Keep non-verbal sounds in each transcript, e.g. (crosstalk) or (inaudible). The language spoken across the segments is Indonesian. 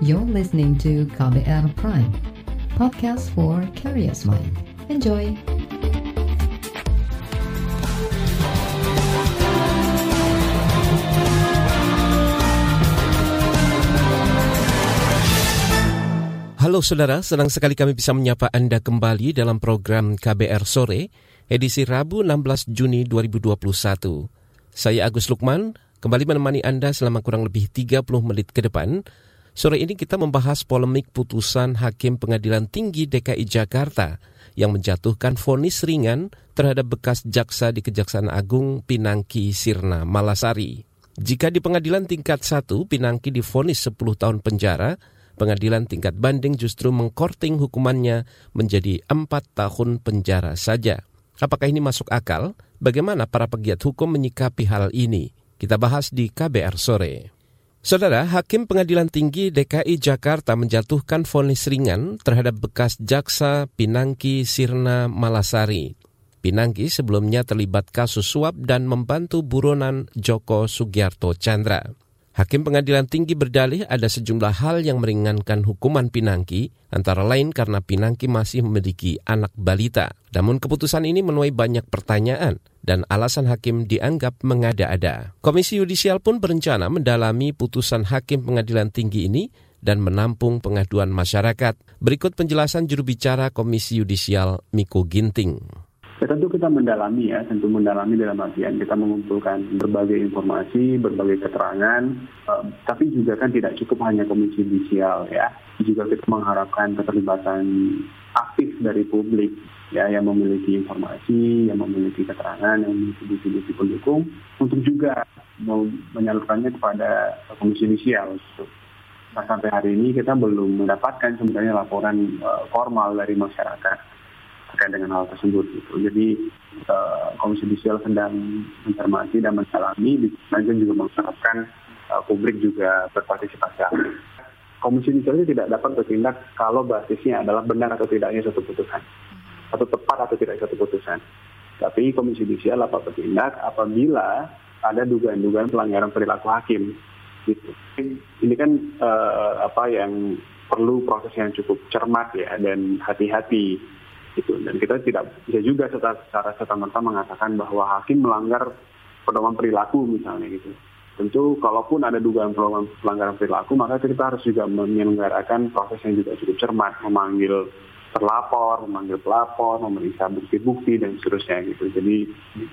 You're listening to KBR Prime, podcast for curious mind. Enjoy! Halo saudara, senang sekali kami bisa menyapa Anda kembali dalam program KBR Sore, edisi Rabu 16 Juni 2021. Saya Agus Lukman, kembali menemani Anda selama kurang lebih 30 menit ke depan. Sore ini kita membahas polemik putusan Hakim Pengadilan Tinggi DKI Jakarta yang menjatuhkan vonis ringan terhadap bekas jaksa di Kejaksaan Agung Pinangki Sirna Malasari. Jika di pengadilan tingkat 1 Pinangki divonis 10 tahun penjara, pengadilan tingkat banding justru mengkorting hukumannya menjadi empat tahun penjara saja. Apakah ini masuk akal? Bagaimana para pegiat hukum menyikapi hal ini? Kita bahas di KBR sore. Saudara, Hakim Pengadilan Tinggi DKI Jakarta menjatuhkan vonis ringan terhadap bekas jaksa Pinangki Sirna Malasari. Pinangki sebelumnya terlibat kasus suap dan membantu buronan Joko Sugiarto Chandra. Hakim Pengadilan Tinggi berdalih ada sejumlah hal yang meringankan hukuman Pinangki, antara lain karena Pinangki masih memiliki anak balita. Namun keputusan ini menuai banyak pertanyaan dan alasan hakim dianggap mengada-ada. Komisi Yudisial pun berencana mendalami putusan Hakim Pengadilan Tinggi ini dan menampung pengaduan masyarakat. Berikut penjelasan juru bicara Komisi Yudisial Miko Ginting. Ya tentu kita mendalami ya, tentu mendalami dalam artian kita mengumpulkan berbagai informasi, berbagai keterangan, uh, tapi juga kan tidak cukup hanya komisi judisial ya, juga kita mengharapkan keterlibatan aktif dari publik ya yang memiliki informasi, yang memiliki keterangan, yang memiliki bukti-bukti pendukung untuk juga menyalurkannya kepada komisi judisial. Nah sampai hari ini kita belum mendapatkan sebenarnya laporan uh, formal dari masyarakat terkait dengan hal tersebut gitu. Jadi uh, Komisi Judisial sedang mencermati dan mendalami, dan juga mengharapkan uh, publik juga berpartisipasi. Komisi Judisial tidak dapat bertindak kalau basisnya adalah benar atau tidaknya suatu putusan, atau tepat atau tidak suatu putusan. Tapi Komisi Judisial dapat bertindak apabila ada dugaan-dugaan pelanggaran perilaku hakim. Gitu. Ini kan uh, apa yang perlu proses yang cukup cermat ya dan hati-hati gitu. Dan kita tidak bisa juga secara, secara serta-merta mengatakan bahwa hakim melanggar pedoman perilaku misalnya gitu. Tentu kalaupun ada dugaan pelanggaran perilaku maka kita harus juga menyelenggarakan proses yang juga cukup cermat. Memanggil terlapor, memanggil pelapor, memeriksa bukti-bukti dan seterusnya gitu. Jadi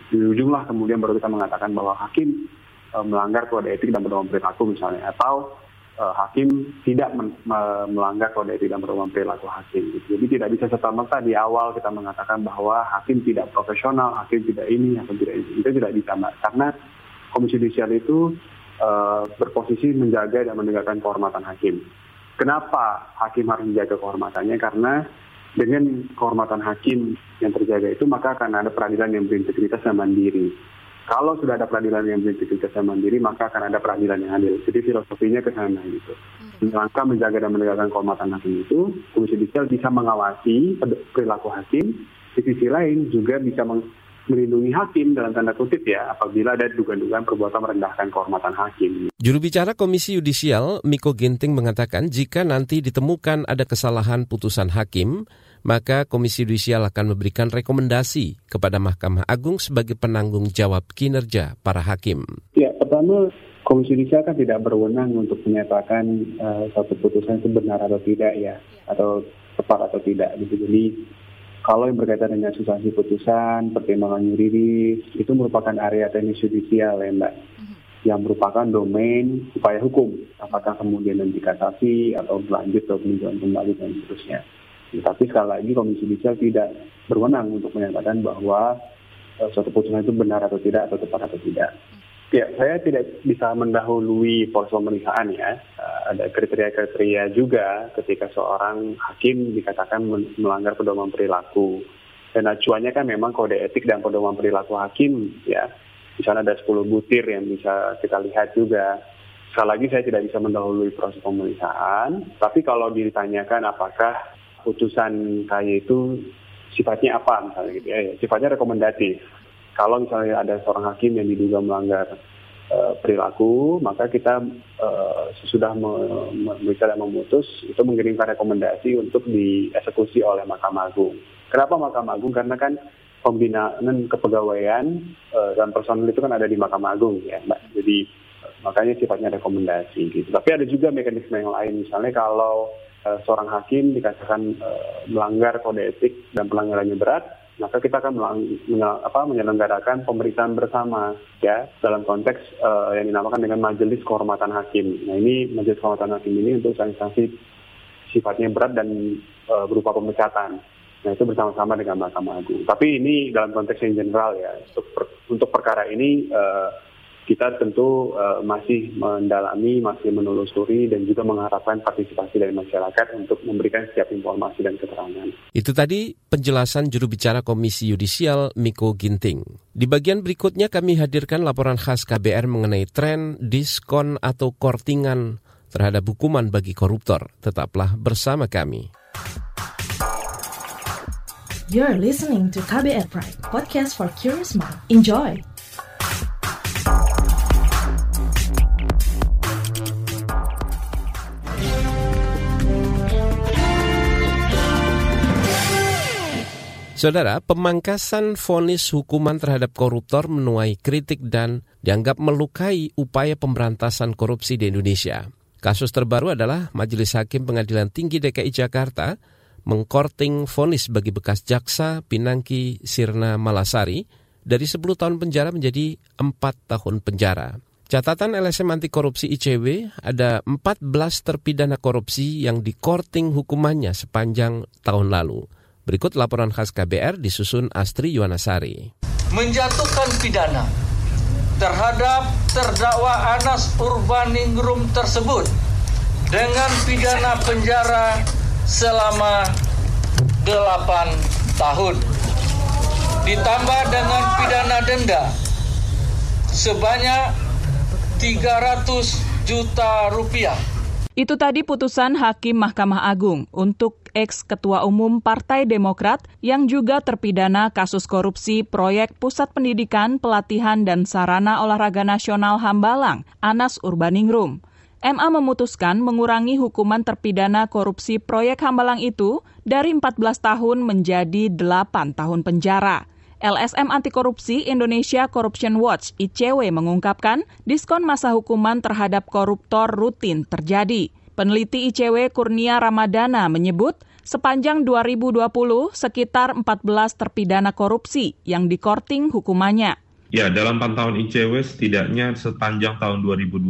di ujung lah kemudian baru kita mengatakan bahwa hakim e, melanggar kode etik dan pedoman perilaku misalnya. Atau uh, hakim tidak men, me, melanggar kode etik dan pedoman perilaku hakim. Gitu. Jadi tidak bisa serta merta di awal kita mengatakan bahwa hakim tidak profesional, hakim tidak ini, hakim tidak ini. Itu tidak bisa, mbak. Karena komisi judisial itu uh, berposisi menjaga dan menegakkan kehormatan hakim. Kenapa hakim harus menjaga kehormatannya? Karena dengan kehormatan hakim yang terjaga itu maka akan ada peradilan yang berintegritas dan mandiri kalau sudah ada peradilan yang berintegritas dan mandiri, maka akan ada peradilan yang adil. Jadi filosofinya ke sana gitu. Hmm. Langkah menjaga dan menegakkan kehormatan hakim itu, Komisi Judisial bisa mengawasi perilaku hakim, di sisi lain juga bisa melindungi hakim dalam tanda kutip ya apabila ada dugaan-dugaan perbuatan merendahkan kehormatan hakim. Juru bicara Komisi Yudisial Miko Ginting mengatakan jika nanti ditemukan ada kesalahan putusan hakim, maka Komisi Yudisial akan memberikan rekomendasi kepada Mahkamah Agung sebagai penanggung jawab kinerja para hakim. Ya, pertama Komisi Yudisial kan tidak berwenang untuk menyatakan uh, suatu putusan itu benar atau tidak ya, atau tepat atau tidak gitu. Jadi kalau yang berkaitan dengan substansi putusan, pertimbangan yuridis, itu merupakan area teknis judisial ya Mbak. Yang merupakan domain upaya hukum. Apakah kemudian nanti kasasi atau berlanjut atau peninjauan kembali dan seterusnya. Ya, tapi sekali lagi Komisi Judisial tidak berwenang untuk menyatakan bahwa uh, suatu putusan itu benar atau tidak atau tepat atau tidak. Ya, saya tidak bisa mendahului proses pemeriksaan ya. Uh, ada kriteria-kriteria juga ketika seorang hakim dikatakan melanggar pedoman perilaku. Dan acuannya kan memang kode etik dan pedoman perilaku hakim ya. Di sana ada 10 butir yang bisa kita lihat juga. Sekali lagi saya tidak bisa mendahului proses pemeriksaan, tapi kalau ditanyakan apakah putusan saya itu sifatnya apa misalnya gitu ya, ya sifatnya rekomendatif kalau misalnya ada seorang hakim yang diduga melanggar uh, perilaku, maka kita uh, sesudah memberikan dan memutus itu mengirimkan rekomendasi untuk dieksekusi oleh Mahkamah Agung. Kenapa Mahkamah Agung? Karena kan pembinaan kepegawaian uh, dan personel itu kan ada di Mahkamah Agung ya, Mbak. Jadi makanya sifatnya rekomendasi gitu. Tapi ada juga mekanisme yang lain, misalnya kalau seorang hakim dikatakan uh, melanggar kode etik dan pelanggarannya berat, maka kita akan melang, apa, menyelenggarakan pemeriksaan bersama ya dalam konteks uh, yang dinamakan dengan majelis kehormatan hakim. Nah ini majelis kehormatan hakim ini untuk sanksi sifatnya berat dan uh, berupa pemecatan. Nah itu bersama-sama dengan Mahkamah Agung. Tapi ini dalam konteks yang general ya untuk per, untuk perkara ini uh, kita tentu uh, masih mendalami, masih menelusuri dan juga mengharapkan partisipasi dari masyarakat untuk memberikan setiap informasi dan keterangan. Itu tadi penjelasan juru bicara Komisi Yudisial Miko Ginting. Di bagian berikutnya kami hadirkan laporan khas KBR mengenai tren diskon atau kortingan terhadap hukuman bagi koruptor. Tetaplah bersama kami. You're listening to KBR Pride, podcast for curious mind. Enjoy! Saudara, pemangkasan vonis hukuman terhadap koruptor menuai kritik dan dianggap melukai upaya pemberantasan korupsi di Indonesia. Kasus terbaru adalah Majelis Hakim Pengadilan Tinggi DKI Jakarta mengkorting vonis bagi bekas jaksa Pinangki Sirna Malasari dari 10 tahun penjara menjadi 4 tahun penjara. Catatan LSM anti korupsi ICW ada 14 terpidana korupsi yang dikorting hukumannya sepanjang tahun lalu. Berikut laporan khas KBR disusun Astri Yuwanasari. Menjatuhkan pidana terhadap terdakwa Anas Urbaningrum tersebut dengan pidana penjara selama 8 tahun. Ditambah dengan pidana denda sebanyak 300 juta rupiah itu tadi putusan Hakim Mahkamah Agung untuk ex-ketua umum Partai Demokrat yang juga terpidana kasus korupsi proyek Pusat Pendidikan, Pelatihan, dan Sarana Olahraga Nasional Hambalang, Anas Urbaningrum. MA memutuskan mengurangi hukuman terpidana korupsi proyek Hambalang itu dari 14 tahun menjadi 8 tahun penjara. LSM Anti Korupsi Indonesia Corruption Watch ICW mengungkapkan diskon masa hukuman terhadap koruptor rutin terjadi. Peneliti ICW Kurnia Ramadana menyebut sepanjang 2020 sekitar 14 terpidana korupsi yang dikorting hukumannya. Ya, dalam pantauan ICW setidaknya sepanjang tahun 2020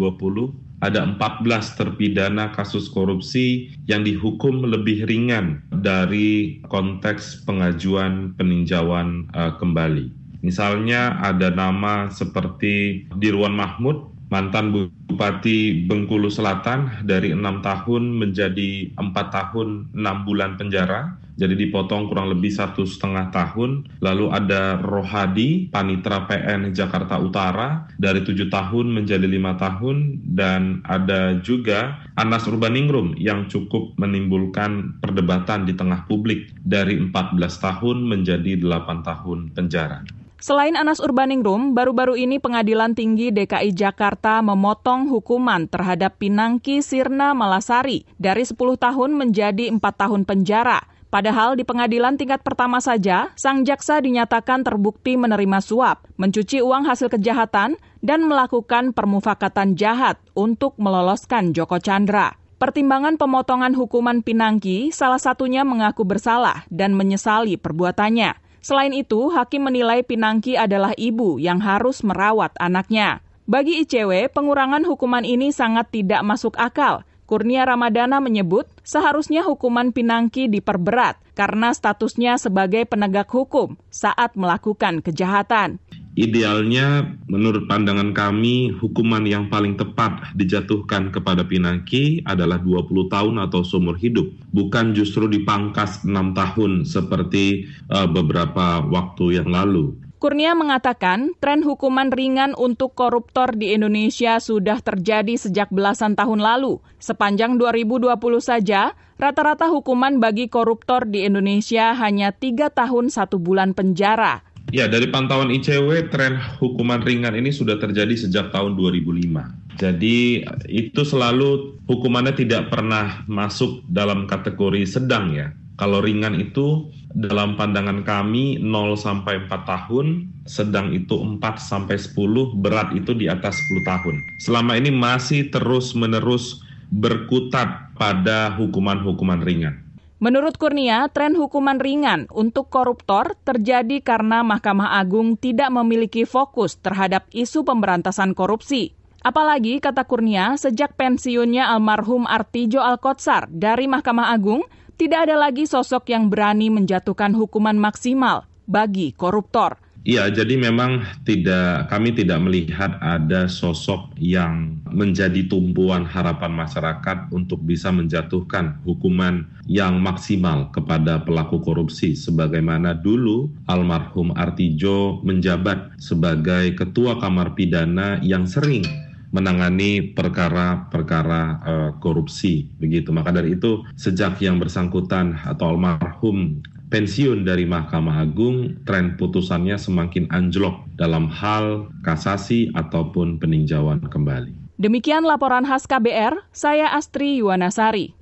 ada 14 terpidana kasus korupsi yang dihukum lebih ringan dari konteks pengajuan peninjauan uh, kembali. Misalnya ada nama seperti Dirwan Mahmud, mantan Bupati Bengkulu Selatan dari enam tahun menjadi empat tahun enam bulan penjara jadi dipotong kurang lebih satu setengah tahun. Lalu ada Rohadi, Panitra PN Jakarta Utara, dari tujuh tahun menjadi lima tahun, dan ada juga Anas Urbaningrum yang cukup menimbulkan perdebatan di tengah publik dari 14 tahun menjadi 8 tahun penjara. Selain Anas Urbaningrum, baru-baru ini Pengadilan Tinggi DKI Jakarta memotong hukuman terhadap Pinangki Sirna Malasari dari 10 tahun menjadi 4 tahun penjara Padahal di pengadilan tingkat pertama saja, sang jaksa dinyatakan terbukti menerima suap, mencuci uang hasil kejahatan, dan melakukan permufakatan jahat untuk meloloskan Joko Chandra. Pertimbangan pemotongan hukuman Pinangki salah satunya mengaku bersalah dan menyesali perbuatannya. Selain itu, hakim menilai Pinangki adalah ibu yang harus merawat anaknya. Bagi ICW, pengurangan hukuman ini sangat tidak masuk akal Kurnia Ramadana menyebut seharusnya hukuman Pinangki diperberat karena statusnya sebagai penegak hukum saat melakukan kejahatan. Idealnya, menurut pandangan kami, hukuman yang paling tepat dijatuhkan kepada Pinangki adalah 20 tahun atau seumur hidup, bukan justru dipangkas 6 tahun seperti uh, beberapa waktu yang lalu. Kurnia mengatakan tren hukuman ringan untuk koruptor di Indonesia sudah terjadi sejak belasan tahun lalu. Sepanjang 2020 saja, rata-rata hukuman bagi koruptor di Indonesia hanya tiga tahun satu bulan penjara. Ya, dari pantauan ICW, tren hukuman ringan ini sudah terjadi sejak tahun 2005. Jadi itu selalu hukumannya tidak pernah masuk dalam kategori sedang ya. Kalau ringan itu dalam pandangan kami 0 sampai 4 tahun, sedang itu 4 sampai 10, berat itu di atas 10 tahun. Selama ini masih terus-menerus berkutat pada hukuman-hukuman ringan. Menurut Kurnia, tren hukuman ringan untuk koruptor terjadi karena Mahkamah Agung tidak memiliki fokus terhadap isu pemberantasan korupsi. Apalagi, kata Kurnia, sejak pensiunnya almarhum Artijo Alkotsar dari Mahkamah Agung, tidak ada lagi sosok yang berani menjatuhkan hukuman maksimal bagi koruptor. Iya, jadi memang tidak kami tidak melihat ada sosok yang menjadi tumpuan harapan masyarakat untuk bisa menjatuhkan hukuman yang maksimal kepada pelaku korupsi sebagaimana dulu almarhum Artijo menjabat sebagai ketua Kamar Pidana yang sering menangani perkara-perkara uh, korupsi begitu. Maka dari itu sejak yang bersangkutan atau almarhum pensiun dari Mahkamah Agung, tren putusannya semakin anjlok dalam hal kasasi ataupun peninjauan kembali. Demikian laporan khas KBR, saya Astri Yuwanasari.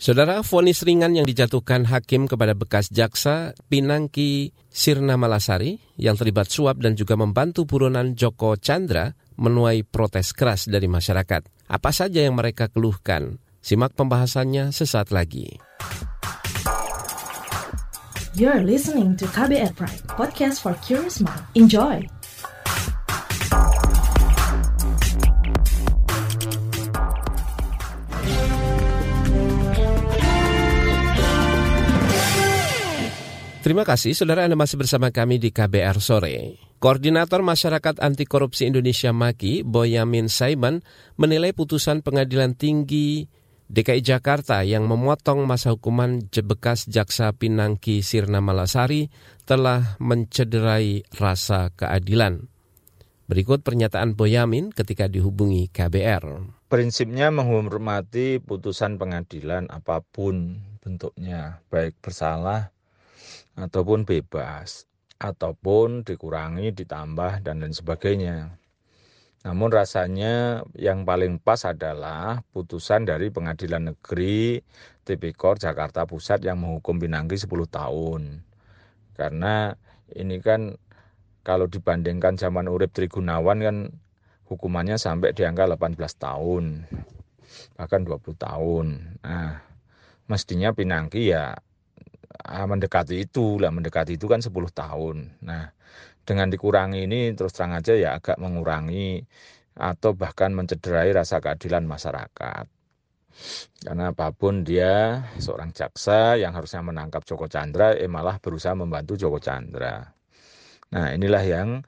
Saudara, vonis ringan yang dijatuhkan hakim kepada bekas jaksa Pinangki Sirna Malasari yang terlibat suap dan juga membantu buronan Joko Chandra menuai protes keras dari masyarakat. Apa saja yang mereka keluhkan? Simak pembahasannya sesaat lagi. You're listening to KBR Pride, podcast for curious mind. Enjoy! Terima kasih, saudara Anda masih bersama kami di KBR Sore. Koordinator Masyarakat Anti Korupsi Indonesia Maki, Boyamin Saiman, menilai putusan pengadilan tinggi DKI Jakarta yang memotong masa hukuman bekas jaksa Pinangki Sirna Malasari telah mencederai rasa keadilan. Berikut pernyataan Boyamin ketika dihubungi KBR. Prinsipnya menghormati putusan pengadilan apa pun bentuknya, baik bersalah ataupun bebas, ataupun dikurangi, ditambah, dan lain sebagainya. Namun rasanya yang paling pas adalah putusan dari Pengadilan Negeri Tipikor Jakarta Pusat yang menghukum Pinangki 10 tahun. Karena ini kan kalau dibandingkan zaman Urip Trigunawan kan hukumannya sampai di angka 18 tahun. Bahkan 20 tahun. Nah, mestinya Pinangki ya ah, mendekati itu lah mendekati itu kan 10 tahun. Nah, dengan dikurangi ini terus terang aja ya agak mengurangi atau bahkan mencederai rasa keadilan masyarakat. Karena apa pun dia seorang jaksa yang harusnya menangkap Joko Chandra, eh malah berusaha membantu Joko Chandra. Nah inilah yang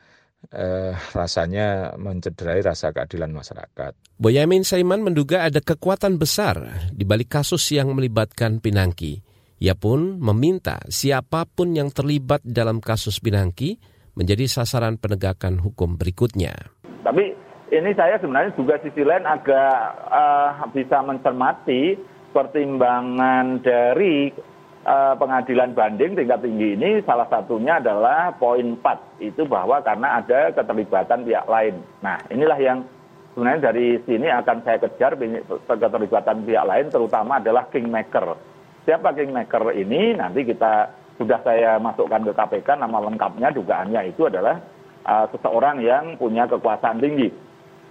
eh, rasanya mencederai rasa keadilan masyarakat. Boyamin Saiman menduga ada kekuatan besar di balik kasus yang melibatkan Pinangki. Ia pun meminta siapa pun yang terlibat dalam kasus Pinangki menjadi sasaran penegakan hukum berikutnya. Tapi ini saya sebenarnya juga sisi lain agak uh, bisa mencermati pertimbangan dari uh, pengadilan banding tingkat tinggi ini salah satunya adalah poin 4 itu bahwa karena ada keterlibatan pihak lain. Nah inilah yang sebenarnya dari sini akan saya kejar keterlibatan pihak lain terutama adalah kingmaker. Siapa kingmaker ini nanti kita sudah saya masukkan ke kpk nama lengkapnya dugaannya itu adalah uh, seseorang yang punya kekuasaan tinggi.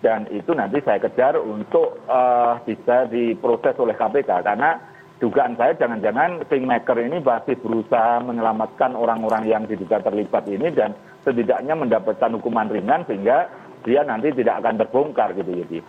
Dan itu nanti saya kejar untuk uh, bisa diproses oleh kpk karena dugaan saya jangan-jangan kingmaker ini masih berusaha menyelamatkan orang-orang yang diduga terlibat ini dan setidaknya mendapatkan hukuman ringan sehingga dia nanti tidak akan terbongkar gitu jadi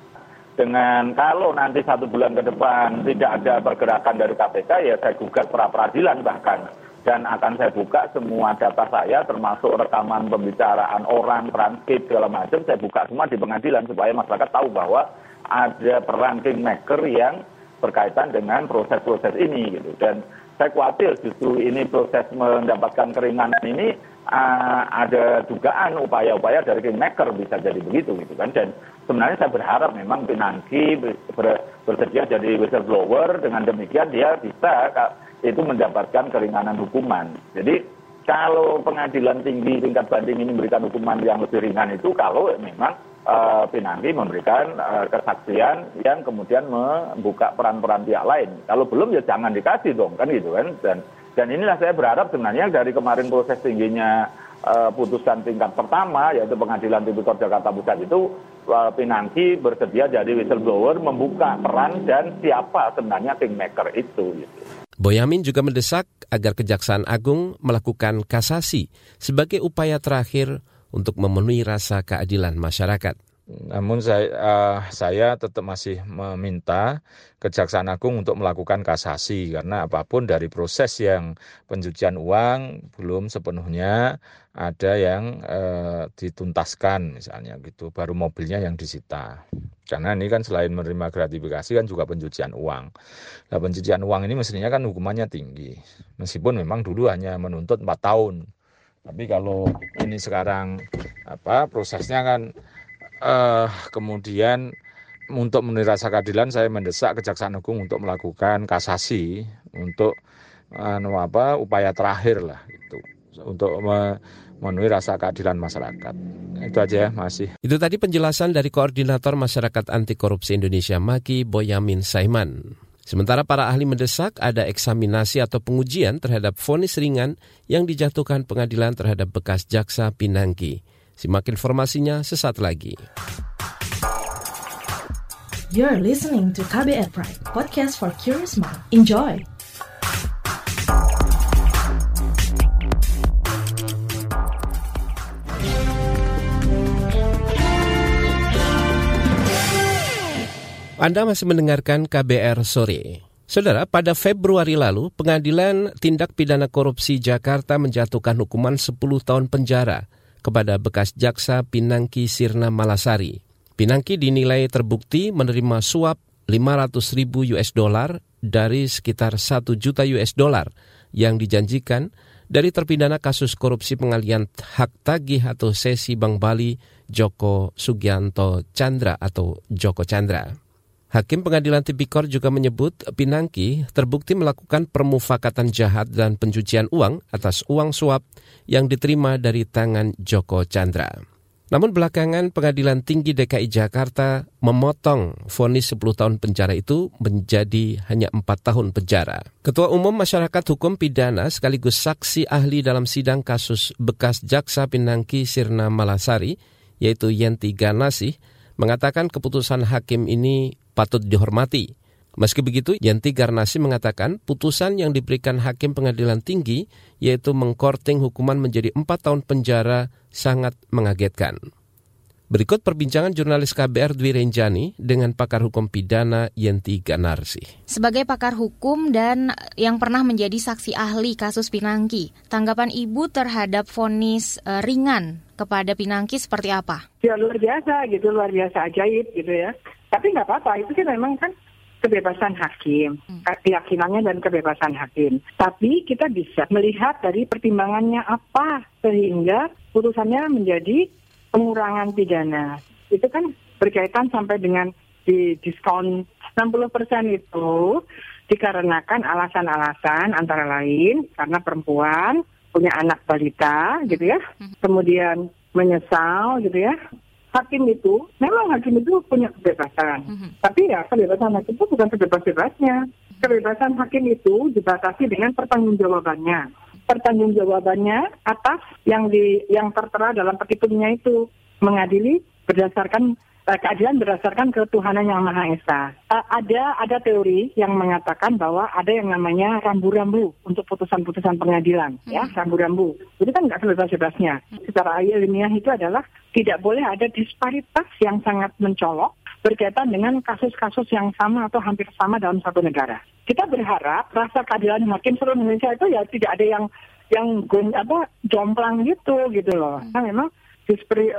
dengan kalau nanti satu bulan ke depan tidak ada pergerakan dari KPK ya saya gugat pra peradilan bahkan dan akan saya buka semua data saya termasuk rekaman pembicaraan orang, transkrip segala macam saya buka semua di pengadilan supaya masyarakat tahu bahwa ada peran kingmaker yang berkaitan dengan proses-proses ini gitu. Dan saya khawatir justru ini proses mendapatkan keringanan ini uh, ada dugaan upaya-upaya dari kingmaker bisa jadi begitu gitu kan. Dan sebenarnya saya berharap memang Pinangki ber, bersedia jadi whistleblower. Dengan demikian dia bisa itu mendapatkan keringanan hukuman. Jadi kalau pengadilan tinggi tingkat banding ini memberikan hukuman yang lebih ringan itu kalau memang uh, Pinangki memberikan uh, kesaksian yang kemudian membuka peran-peran pihak lain. Kalau belum ya jangan dikasih dong kan gitu kan. Dan dan inilah saya berharap sebenarnya dari kemarin proses tingginya uh, putusan tingkat pertama yaitu Pengadilan Tipikor Jakarta Pusat itu uh, Pinangki bersedia jadi whistleblower membuka peran dan siapa sebenarnya kingmaker itu. Gitu. Boyamin juga mendesak agar Kejaksaan Agung melakukan kasasi sebagai upaya terakhir untuk memenuhi rasa keadilan masyarakat. Namun saya, uh, saya tetap masih meminta Kejaksaan Agung untuk melakukan kasasi karena apa pun dari proses yang pencucian uang belum sepenuhnya ada yang uh, dituntaskan misalnya gitu, baru mobilnya yang disita. Karena ini kan selain menerima gratifikasi kan juga pencucian uang. Nah pencucian uang ini mestinya kan hukumannya tinggi. Meskipun memang dulu hanya menuntut 4 tahun. Tapi kalau ini sekarang apa prosesnya kan uh, kemudian untuk memenuhi rasa keadilan saya mendesak Kejaksaan Agung untuk melakukan kasasi untuk uh, apa upaya terakhir lah itu untuk memenuhi rasa keadilan masyarakat. Itu aja ya, masih. Itu tadi penjelasan dari Koordinator Masyarakat Anti Korupsi Indonesia Maki Boyamin Saiman. Sementara para ahli mendesak ada eksaminasi atau pengujian terhadap vonis ringan yang dijatuhkan pengadilan terhadap bekas jaksa Pinangki. Simak informasinya sesaat lagi. You're listening to KBR Pride, podcast for curious mind. Enjoy! Anda masih mendengarkan KBR sore. Saudara, pada Februari lalu, Pengadilan Tindak Pidana Korupsi Jakarta menjatuhkan hukuman 10 tahun penjara kepada bekas jaksa Pinangki Sirna Malasari. Pinangki dinilai terbukti menerima suap 500 ribu US dollar dari sekitar 1 juta US dollar yang dijanjikan dari terpidana kasus korupsi pengalian hak tagih atau sesi Bank Bali Joko Sugianto Chandra atau Joko Chandra. Hakim Pengadilan Tipikor juga menyebut Pinangki terbukti melakukan permufakatan jahat dan pencucian uang atas uang suap yang diterima dari tangan Joko Chandra. Namun belakangan Pengadilan Tinggi DKI Jakarta memotong vonis 10 tahun penjara itu menjadi hanya 4 tahun penjara. Ketua Umum Masyarakat Hukum Pidana sekaligus saksi ahli dalam sidang kasus bekas jaksa Pinangki Sirna Malasari, yaitu Yenti Ganasih, mengatakan keputusan hakim ini patut dihormati. Meski begitu, Yanti Garnasi mengatakan putusan yang diberikan Hakim Pengadilan Tinggi yaitu mengkorting hukuman menjadi empat tahun penjara sangat mengagetkan. Berikut perbincangan jurnalis KBR Dwi Renjani dengan pakar hukum pidana Yenti Ganarsi. Sebagai pakar hukum dan yang pernah menjadi saksi ahli kasus Pinangki, tanggapan Ibu terhadap vonis uh, ringan kepada Pinangki seperti apa? Ya luar biasa gitu, luar biasa ajaib gitu ya. Tapi nggak apa-apa, itu kan memang kan kebebasan hakim, hmm. keyakinannya dan kebebasan hakim. Tapi kita bisa melihat dari pertimbangannya apa sehingga putusannya menjadi pengurangan pidana. Itu kan berkaitan sampai dengan di diskon 60% itu dikarenakan alasan-alasan antara lain karena perempuan punya anak balita gitu ya, hmm. kemudian menyesal gitu ya, hakim itu memang hakim itu punya kebebasan. Mm -hmm. Tapi ya kebebasan hakim itu bukan sebebas-bebasnya. Kebebasan hakim itu dibatasi dengan pertanggungjawabannya. Pertanggungjawabannya atas yang di yang tertera dalam petitumnya itu mengadili berdasarkan uh, keadilan berdasarkan ketuhanan yang Maha Esa. Uh, ada ada teori yang mengatakan bahwa ada yang namanya rambu-rambu untuk putusan-putusan pengadilan, ya, hmm. ya rambu-rambu. Itu kan nggak sebebas-bebasnya. Secara ilmiah itu adalah tidak boleh ada disparitas yang sangat mencolok berkaitan dengan kasus-kasus yang sama atau hampir sama dalam satu negara. Kita berharap rasa keadilan hakim seluruh Indonesia itu ya tidak ada yang yang apa jomplang gitu gitu loh. Nah, memang seperti,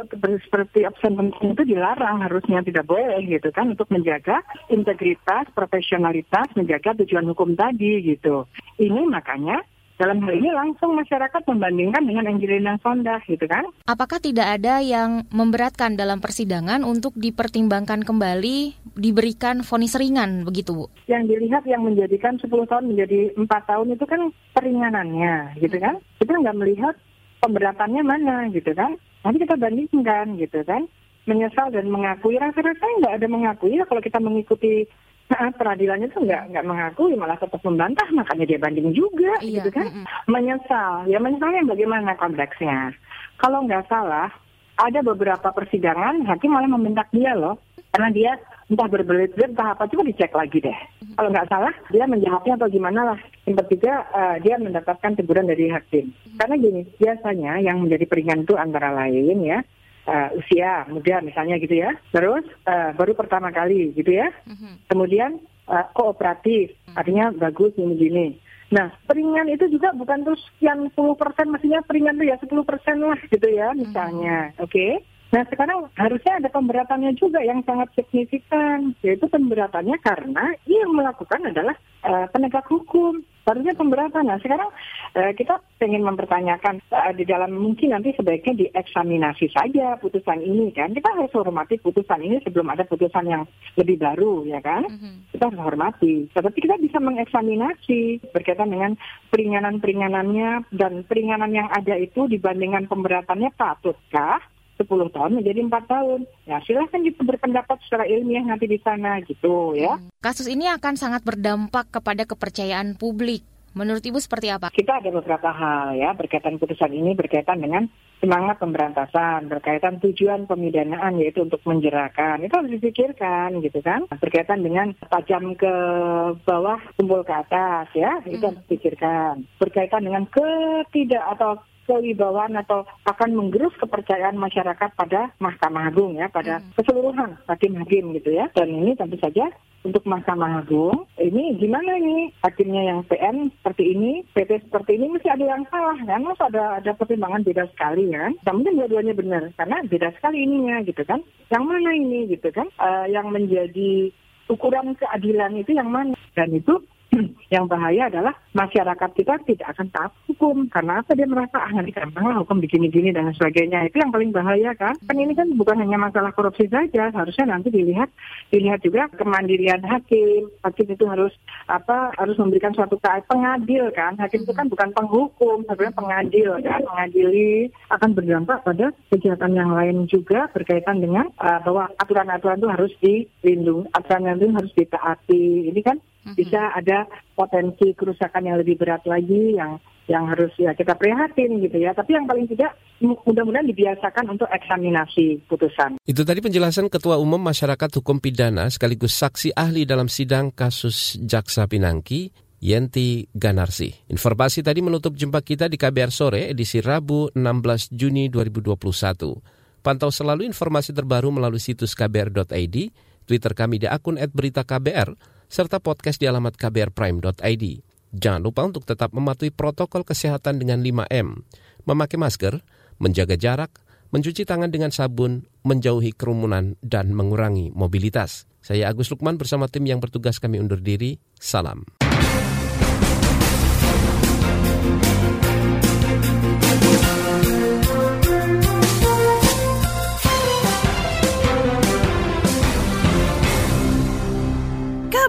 seperti absen penting itu dilarang harusnya tidak boleh gitu kan untuk menjaga integritas, profesionalitas, menjaga tujuan hukum tadi gitu. Ini makanya dalam hal ini langsung masyarakat membandingkan dengan Angelina Sonda gitu kan. Apakah tidak ada yang memberatkan dalam persidangan untuk dipertimbangkan kembali diberikan vonis ringan begitu Bu? Yang dilihat yang menjadikan 10 tahun menjadi empat tahun itu kan peringanannya gitu kan. Kita nggak melihat pemberatannya mana gitu kan. Nanti kita bandingkan gitu kan. Menyesal dan mengakui, rasa-rasa nggak ada mengakui kalau kita mengikuti peradilannya tuh nggak nggak mengakui malah tetap membantah makanya dia banding juga iya. gitu kan? mm -mm. menyesal. Ya menyesalnya bagaimana konteksnya? Kalau nggak salah ada beberapa persidangan hakim malah membentak dia loh karena dia entah berbelit-belit entah apa coba dicek lagi deh. Kalau nggak salah dia menjawabnya atau gimana lah. Yang ketiga uh, dia mendapatkan teguran dari hakim. Karena gini biasanya yang menjadi peringan itu antara lain ya uh, usia muda misalnya gitu ya. Terus uh, baru pertama kali gitu ya. Mm-hmm. Kemudian uh, kooperatif, mm-hmm. artinya bagus gini-gini. Nah, peringan itu juga bukan terus yang 10 persen, mestinya peringan itu ya 10 persen lah gitu ya misalnya. Mm-hmm. Oke. Okay? Nah sekarang harusnya ada pemberatannya juga yang sangat signifikan, yaitu pemberatannya karena yang melakukan adalah uh, penegak hukum. Harusnya pemberatan. Nah sekarang uh, kita ingin mempertanyakan uh, di dalam mungkin nanti sebaiknya dieksaminasi saja putusan ini kan. Kita harus hormati putusan ini sebelum ada putusan yang lebih baru ya kan. Mm-hmm. Kita harus hormati. Tetapi kita bisa mengeksaminasi berkaitan dengan peringanan-peringanannya dan peringanan yang ada itu dibandingkan pemberatannya patutkah 10 tahun menjadi empat tahun. Ya silahkan kita berpendapat secara ilmiah nanti di sana gitu ya. Hmm. Kasus ini akan sangat berdampak kepada kepercayaan publik. Menurut Ibu seperti apa? Kita ada beberapa hal ya berkaitan putusan ini berkaitan dengan semangat pemberantasan, berkaitan tujuan pemidanaan yaitu untuk menjerakan. Itu harus dipikirkan gitu kan. Berkaitan dengan tajam ke bawah, kumpul ke atas ya, itu hmm. harus dipikirkan. Berkaitan dengan ketidak atau kewibawaan atau akan menggerus kepercayaan masyarakat pada Mahkamah Agung ya, pada hmm. keseluruhan hakim-hakim gitu ya. Dan ini tentu saja untuk Mahkamah Agung, ini gimana nih hakimnya yang PN seperti ini, PT seperti ini mesti ada yang salah kan? Masa ada ada pertimbangan beda sekali kan? Nah, mungkin dua-duanya benar karena beda sekali ininya gitu kan. Yang mana ini gitu kan? Uh, yang menjadi ukuran keadilan itu yang mana? Dan itu (clears throat) yang bahaya adalah masyarakat kita tidak akan taat hukum. Karena apa? Dia merasa ah nanti gampang lah hukum begini-gini dan sebagainya. Itu yang paling bahaya kan? Kan ini kan bukan hanya masalah korupsi saja. Harusnya nanti dilihat dilihat juga kemandirian hakim. Hakim itu harus apa harus memberikan suatu pengadil kan? Hakim itu kan bukan penghukum. Sebenarnya pengadil kan mengadili akan berdampak pada kegiatan yang lain juga berkaitan dengan uh, bahwa aturan-aturan itu harus dilindungi aturan itu harus ditaati. Ini kan. Bisa ada potensi kerusakan yang lebih berat lagi yang yang harus ya kita prihatin gitu ya. Tapi yang paling tidak mudah-mudahan dibiasakan untuk eksaminasi putusan. Itu tadi penjelasan Ketua Umum Masyarakat Hukum Pidana sekaligus saksi ahli dalam sidang kasus Jaksa Pinangki Yenti Ganarsi. Informasi tadi menutup jumpa kita di KBR Sore edisi Rabu 16 Juni 2021. Pantau selalu informasi terbaru melalui situs kbr.id, Twitter kami di akun @beritaKBR serta podcast di alamat kbrprime.id. Jangan lupa untuk tetap mematuhi protokol kesehatan dengan 5M, memakai masker, menjaga jarak, mencuci tangan dengan sabun, menjauhi kerumunan, dan mengurangi mobilitas. Saya Agus Lukman bersama tim yang bertugas kami undur diri. Salam.